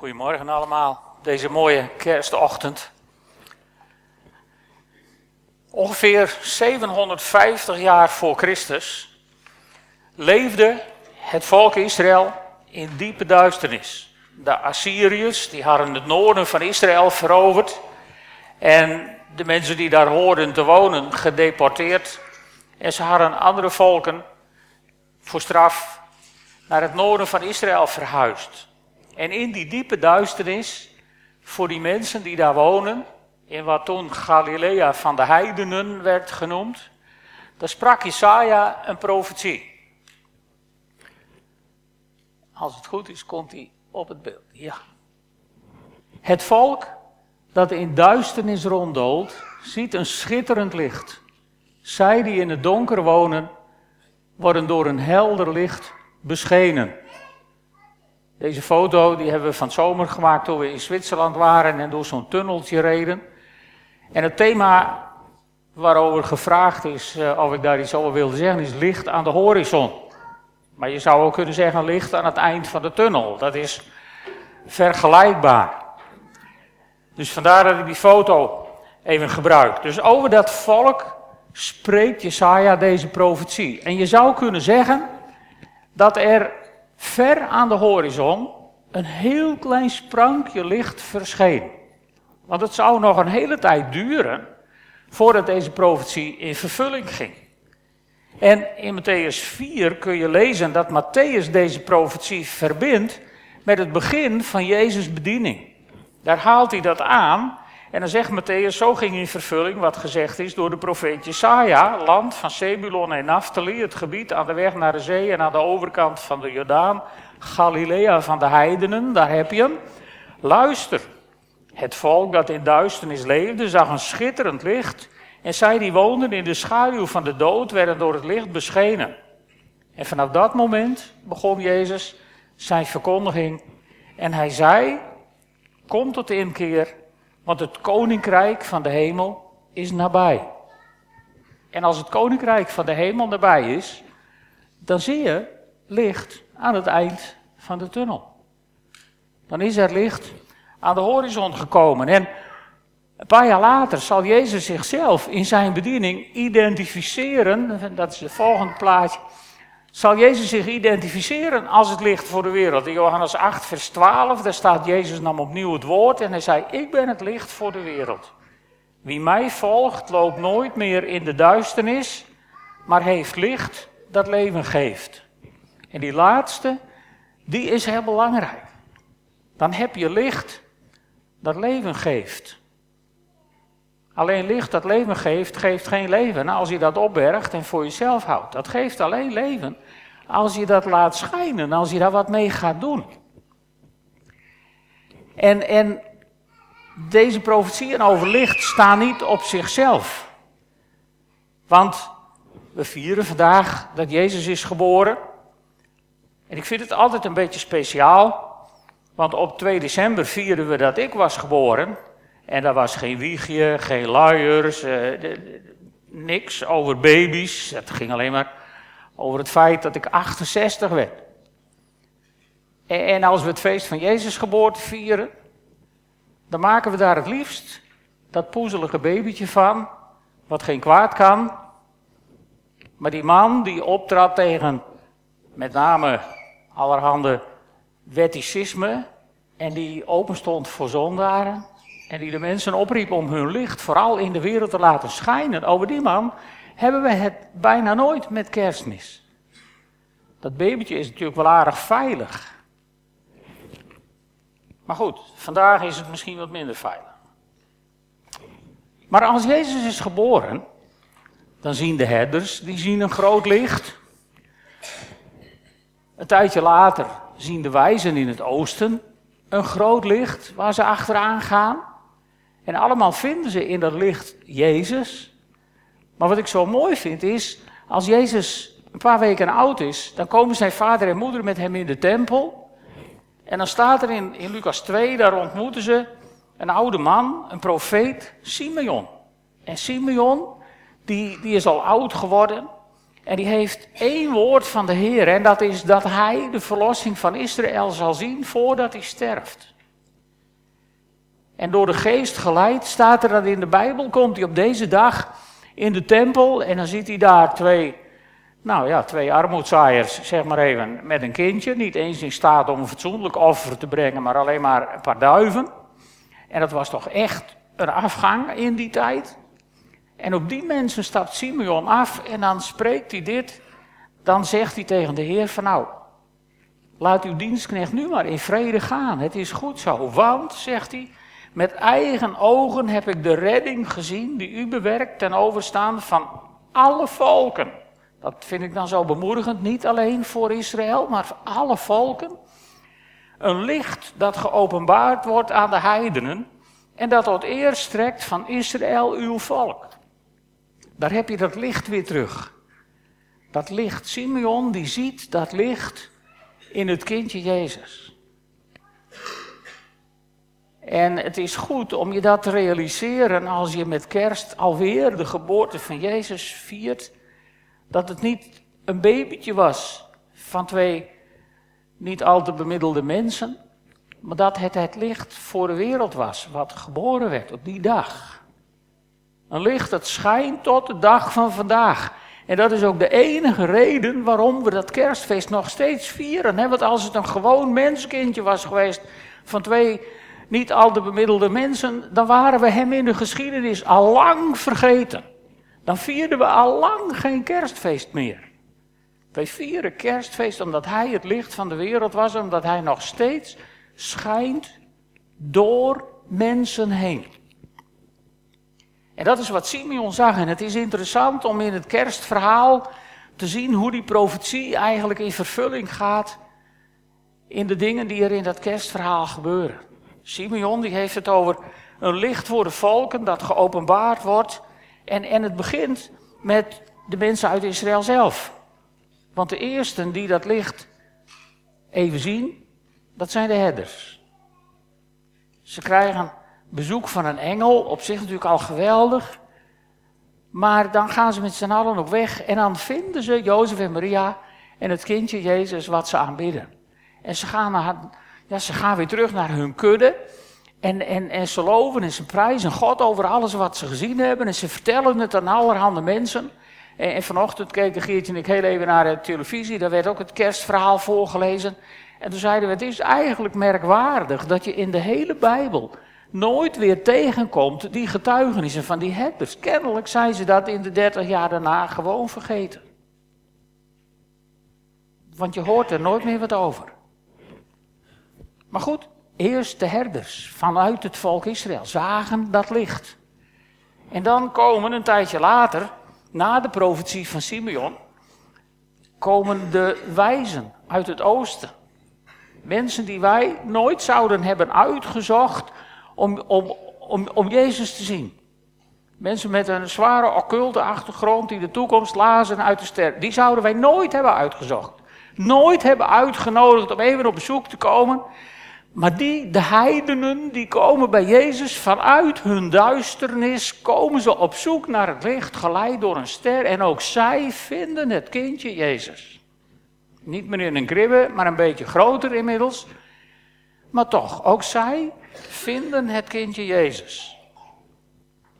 Goedemorgen allemaal, deze mooie kerstochtend. Ongeveer 750 jaar voor Christus leefde het volk Israël in diepe duisternis. De Assyriërs die hadden het noorden van Israël veroverd en de mensen die daar hoorden te wonen gedeporteerd. En ze hadden andere volken voor straf naar het noorden van Israël verhuisd. En in die diepe duisternis, voor die mensen die daar wonen, in wat toen Galilea van de heidenen werd genoemd, daar sprak Jesaja een profetie. Als het goed is, komt hij op het beeld. Ja. Het volk dat in duisternis ronddoolt, ziet een schitterend licht. Zij die in het donker wonen, worden door een helder licht beschenen. Deze foto die hebben we van zomer gemaakt toen we in Zwitserland waren en door zo'n tunneltje reden. En het thema waarover gevraagd is uh, of ik daar iets over wilde zeggen is licht aan de horizon. Maar je zou ook kunnen zeggen licht aan het eind van de tunnel. Dat is vergelijkbaar. Dus vandaar dat ik die foto even gebruik. Dus over dat volk spreekt Jesaja deze profetie. En je zou kunnen zeggen dat er ver aan de horizon een heel klein sprankje licht verscheen. Want het zou nog een hele tijd duren voordat deze profetie in vervulling ging. En in Matthäus 4 kun je lezen dat Matthäus deze profetie verbindt met het begin van Jezus' bediening. Daar haalt hij dat aan en dan zegt Matthäus, zo ging in vervulling wat gezegd is door de profeet Jesaja, land van Zebulon en Naphtali, het gebied aan de weg naar de zee en aan de overkant van de Jordaan, Galilea van de heidenen, daar heb je hem. Luister, het volk dat in duisternis leefde, zag een schitterend licht en zij die woonden in de schaduw van de dood, werden door het licht beschenen. En vanaf dat moment begon Jezus zijn verkondiging en hij zei, kom tot inkeer want het koninkrijk van de hemel is nabij. En als het koninkrijk van de hemel nabij is, dan zie je licht aan het eind van de tunnel. Dan is er licht aan de horizon gekomen. En een paar jaar later zal Jezus zichzelf in zijn bediening identificeren. Dat is het volgende plaatje zal Jezus zich identificeren als het licht voor de wereld. In Johannes 8, vers 12, daar staat Jezus nam opnieuw het woord en hij zei, ik ben het licht voor de wereld. Wie mij volgt, loopt nooit meer in de duisternis, maar heeft licht dat leven geeft. En die laatste, die is heel belangrijk. Dan heb je licht dat leven geeft. Alleen licht dat leven geeft, geeft geen leven als je dat opbergt en voor jezelf houdt. Dat geeft alleen leven als je dat laat schijnen, als je daar wat mee gaat doen. En, en deze profetieën over licht staan niet op zichzelf. Want we vieren vandaag dat Jezus is geboren. En ik vind het altijd een beetje speciaal. Want op 2 december vieren we dat ik was geboren. En daar was geen wiegje, geen luiers, eh, niks over baby's. Het ging alleen maar over het feit dat ik 68 werd. En, als we het feest van Jezus geboorte vieren, dan maken we daar het liefst dat poezelige babytje van, wat geen kwaad kan. Maar die man die optrad tegen met name allerhande wetticisme en die open stond voor zondaren, en die de mensen opriep om hun licht vooral in de wereld te laten schijnen. Over die man hebben we het bijna nooit met kerstmis. Dat babytje is natuurlijk wel aardig veilig. Maar goed, vandaag is het misschien wat minder veilig. Maar als Jezus is geboren, dan zien de herders, die zien een groot licht. Een tijdje later zien de wijzen in het oosten een groot licht waar ze achteraan gaan. En allemaal vinden ze in dat licht Jezus. Maar wat ik zo mooi vind is, als Jezus een paar weken oud is, dan komen zijn vader en moeder met hem in de tempel. En dan staat er in, in Lucas 2, daar ontmoeten ze een oude man, een profeet, Simeon. En Simeon, die, die is al oud geworden. En die heeft één woord van de Heer. En dat is dat hij de verlossing van Israël zal zien voordat hij sterft. En door de geest geleid staat er dat in de Bijbel, komt hij op deze dag in de tempel en dan ziet hij daar twee, nou ja, twee armoedzaaiers, zeg maar even, met een kindje. Niet eens in staat om een fatsoenlijk offer te brengen, maar alleen maar een paar duiven. En dat was toch echt een afgang in die tijd. En op die mensen stapt Simeon af en dan spreekt hij dit. Dan zegt hij tegen de Heer van nou, laat uw dienstknecht nu maar in vrede gaan. Het is goed zo, want, zegt hij, met eigen ogen heb ik de redding gezien die u bewerkt ten overstaan van alle volken. Dat vind ik dan zo bemoedigend, niet alleen voor Israël, maar voor alle volken. Een licht dat geopenbaard wordt aan de heidenen en dat tot eer strekt van Israël uw volk. Daar heb je dat licht weer terug. Dat licht, Simeon die ziet dat licht in het kindje Jezus. En het is goed om je dat te realiseren als je met kerst alweer de geboorte van Jezus viert. Dat het niet een babytje was van twee niet al te bemiddelde mensen. Maar dat het het licht voor de wereld was wat geboren werd op die dag. Een licht dat schijnt tot de dag van vandaag. En dat is ook de enige reden waarom we dat kerstfeest nog steeds vieren. Hè? Want als het een gewoon menskindje was geweest van twee niet al te bemiddelde mensen, dan waren we hem in de geschiedenis al lang vergeten. Dan vierden we al lang geen kerstfeest meer. Wij vieren kerstfeest omdat hij het licht van de wereld was, omdat hij nog steeds schijnt door mensen heen. En dat is wat Simeon zag. En het is interessant om in het kerstverhaal te zien hoe die profetie eigenlijk in vervulling gaat in de dingen die er in dat kerstverhaal gebeuren. Simeon die heeft het over een licht voor de volken dat geopenbaard wordt. En, en het begint met de mensen uit Israël zelf. Want de eersten die dat licht even zien, dat zijn de herders. Ze krijgen bezoek van een engel, op zich natuurlijk al geweldig. Maar dan gaan ze met z'n allen op weg en dan vinden ze Jozef en Maria en het kindje Jezus wat ze aanbidden. En ze gaan, naar, ja, ze gaan weer terug naar hun kudde. En, en, en ze loven en ze prijzen God over alles wat ze gezien hebben. En ze vertellen het aan allerhande mensen. En, en vanochtend keken Geertje en ik heel even naar de televisie. Daar werd ook het kerstverhaal voorgelezen. En toen zeiden we, het is eigenlijk merkwaardig dat je in de hele Bijbel nooit weer tegenkomt die getuigenissen van die herders. Kennelijk zijn ze dat in de dertig jaar daarna gewoon vergeten. Want je hoort er nooit meer wat over. Maar goed, eerst de herders vanuit het volk Israël zagen dat licht. En dan komen een tijdje later, na de profetie van Simeon, komen de wijzen uit het oosten. Mensen die wij nooit zouden hebben uitgezocht om, om, om, om Jezus te zien. Mensen met een zware occulte achtergrond die de toekomst lazen uit de ster. Die zouden wij nooit hebben uitgezocht. Nooit hebben uitgenodigd om even op bezoek te komen. Maar die, de heidenen, die komen bij Jezus vanuit hun duisternis, komen ze op zoek naar het licht, geleid door een ster. En ook zij vinden het kindje Jezus. Niet meer in een kribbe, maar een beetje groter inmiddels. Maar toch, ook zij vinden het kindje Jezus.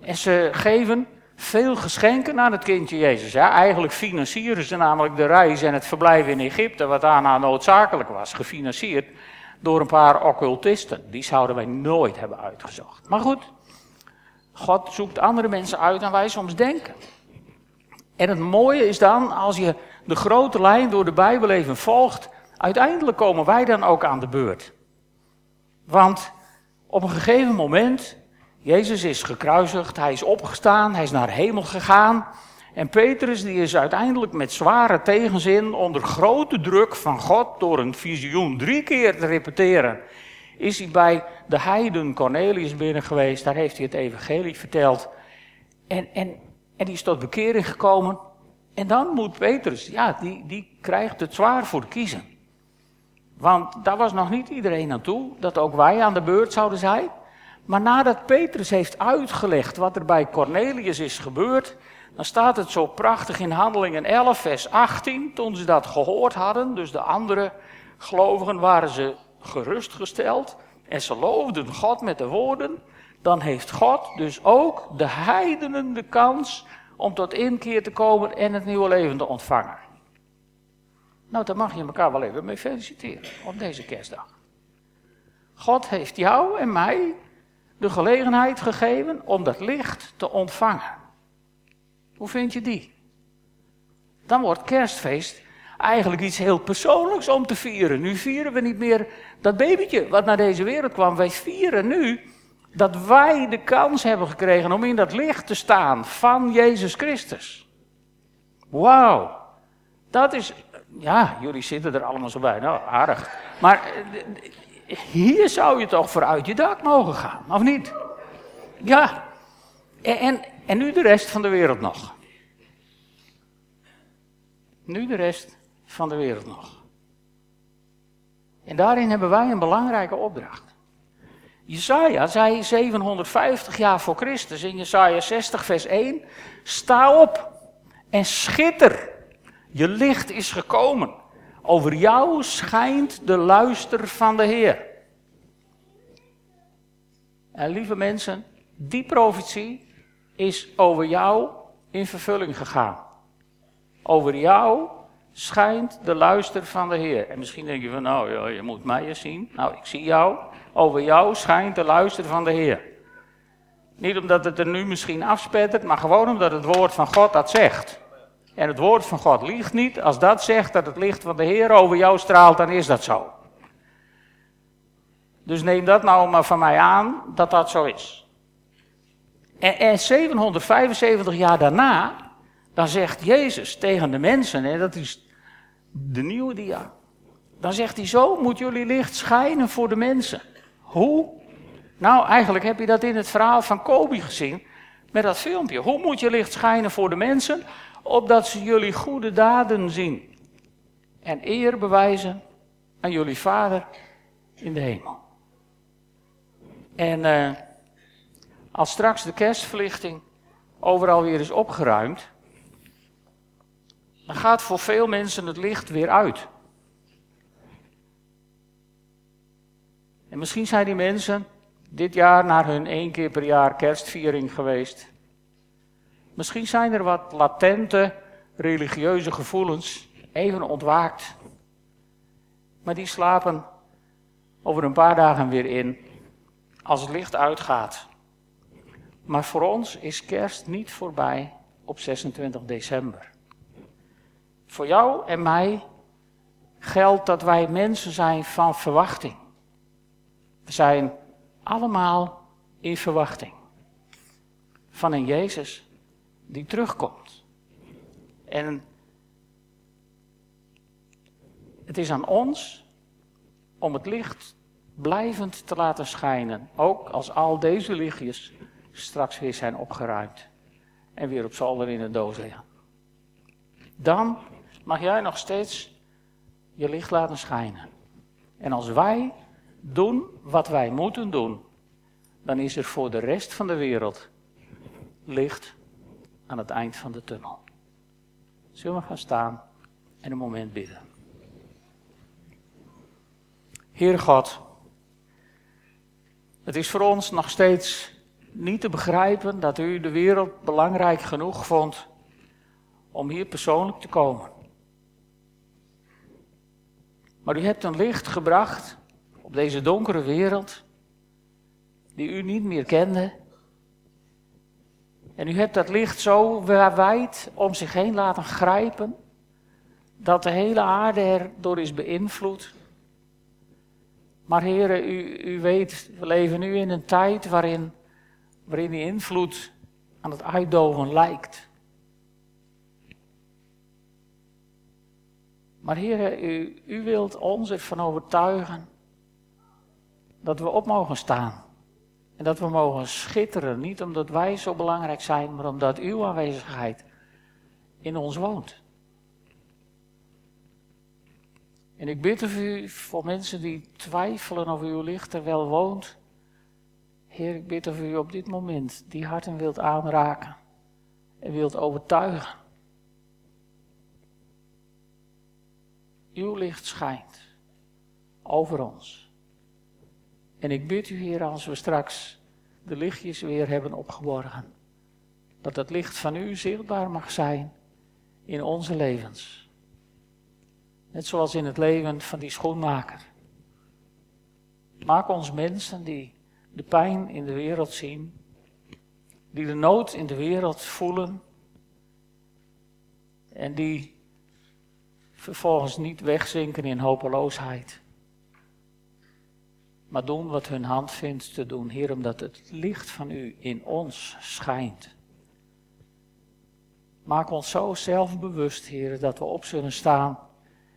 En ze geven veel geschenken aan het kindje Jezus. Ja, eigenlijk financieren ze namelijk de reis en het verblijf in Egypte, wat daarna noodzakelijk was, gefinancierd door een paar occultisten. Die zouden wij nooit hebben uitgezocht. Maar goed, God zoekt andere mensen uit dan wij soms denken. En het mooie is dan, als je de grote lijn door de Bijbel even volgt, uiteindelijk komen wij dan ook aan de beurt. Want op een gegeven moment, Jezus is gekruisigd, hij is opgestaan, hij is naar hemel gegaan. En Petrus die is uiteindelijk met zware tegenzin onder grote druk van God door een visioen drie keer te repeteren. Is hij bij de heiden Cornelius binnen geweest, daar heeft hij het evangelie verteld. En, en, en die is tot bekering gekomen. En dan moet Petrus, ja, die, die krijgt het zwaar voor kiezen. Want daar was nog niet iedereen aan toe, dat ook wij aan de beurt zouden zijn. Maar nadat Petrus heeft uitgelegd wat er bij Cornelius is gebeurd, dan staat het zo prachtig in Handelingen 11, vers 18. Toen ze dat gehoord hadden, dus de andere gelovigen, waren ze gerustgesteld. en ze loofden God met de woorden, dan heeft God dus ook de heidenen de kans om tot inkeer te komen en het nieuwe leven te ontvangen. Nou, daar mag je elkaar wel even mee feliciteren op deze kerstdag. God heeft jou en mij de gelegenheid gegeven om dat licht te ontvangen. Hoe vind je die? Dan wordt kerstfeest eigenlijk iets heel persoonlijks om te vieren. Nu vieren we niet meer dat babytje wat naar deze wereld kwam. Wij vieren nu dat wij de kans hebben gekregen om in dat licht te staan van Jezus Christus. Wauw. Dat is, ja, jullie zitten er allemaal zo bij, nou aardig. Maar hier zou je toch vooruit je dak mogen gaan, of niet? Ja. En, en nu de rest van de wereld nog. Nu de rest van de wereld nog. En daarin hebben wij een belangrijke opdracht. Jesaja zei 750 jaar voor Christus in Jesaja 60 vers 1, sta op en schitter, je licht is gekomen. Over jou schijnt de luister van de Heer. En lieve mensen, die profetie is over jou in vervulling gegaan. Over jou schijnt de luister van de Heer. En misschien denk je van, nou, ja, je moet mij eens zien. Nou, ik zie jou. Over jou schijnt de luister van de Heer. Niet omdat het er nu misschien afspettert, maar gewoon omdat het woord van God dat zegt. En het woord van God liegt niet. Als dat zegt dat het licht van de Heer over jou straalt, dan is dat zo. Dus neem dat nou maar van mij aan dat dat zo is. En, en 775 jaar daarna, dan zegt Jezus tegen de mensen, en dat is de nieuwe dia. Dan zegt hij zo, moet jullie licht schijnen voor de mensen. Hoe? Nou, eigenlijk heb je dat in het verhaal van Kobi gezien, met dat filmpje. Hoe moet je licht schijnen voor de mensen? Opdat ze jullie goede daden zien. En eer bewijzen aan jullie Vader in de hemel. En uh, als straks de kerstverlichting overal weer is opgeruimd, dan gaat voor veel mensen het licht weer uit. En misschien zijn die mensen dit jaar naar hun één keer per jaar kerstviering geweest. Misschien zijn er wat latente religieuze gevoelens even ontwaakt. Maar die slapen over een paar dagen weer in als het licht uitgaat. Maar voor ons is kerst niet voorbij op 26 december. Voor jou en mij geldt dat wij mensen zijn van verwachting. We zijn allemaal in verwachting van een Jezus die terugkomt. En het is aan ons om het licht blijvend te laten schijnen. Ook als al deze lichtjes straks weer zijn opgeruimd. En weer op zolder in de doos liggen. Dan mag jij nog steeds je licht laten schijnen. En als wij doen wat wij moeten doen, dan is er voor de rest van de wereld licht aan het eind van de tunnel. Zullen we gaan staan en een moment bidden? Heer God, het is voor ons nog steeds niet te begrijpen dat u de wereld belangrijk genoeg vond om hier persoonlijk te komen. Maar u hebt een licht gebracht op deze donkere wereld, die u niet meer kende. En u hebt dat licht zo wijd om zich heen laten grijpen, dat de hele aarde erdoor is beïnvloed. Maar heren, u, u weet, we leven nu in een tijd waarin, waarin die invloed aan het uitdoven lijkt. Maar heren, u, u wilt ons ervan overtuigen dat we op mogen staan. En dat we mogen schitteren, niet omdat wij zo belangrijk zijn, maar omdat uw aanwezigheid in ons woont. En ik bid u voor mensen die twijfelen of uw licht er wel woont. Heer, ik bid of u op dit moment die harten wilt aanraken en wilt overtuigen. Uw licht schijnt over ons. En ik bid u, Heer, als we straks de lichtjes weer hebben opgeborgen, dat het licht van u zichtbaar mag zijn in onze levens. Net zoals in het leven van die schoenmaker. Maak ons mensen die de pijn in de wereld zien, die de nood in de wereld voelen en die vervolgens niet wegzinken in hopeloosheid. Maar doen wat hun hand vindt te doen, Heer, omdat het licht van U in ons schijnt. Maak ons zo zelfbewust, Heer, dat we op zullen staan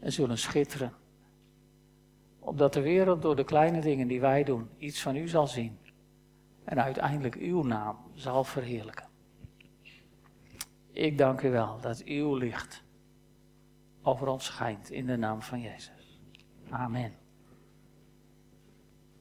en zullen schitteren. Opdat de wereld door de kleine dingen die wij doen iets van U zal zien. En uiteindelijk Uw naam zal verheerlijken. Ik dank U wel dat Uw licht over ons schijnt in de naam van Jezus. Amen.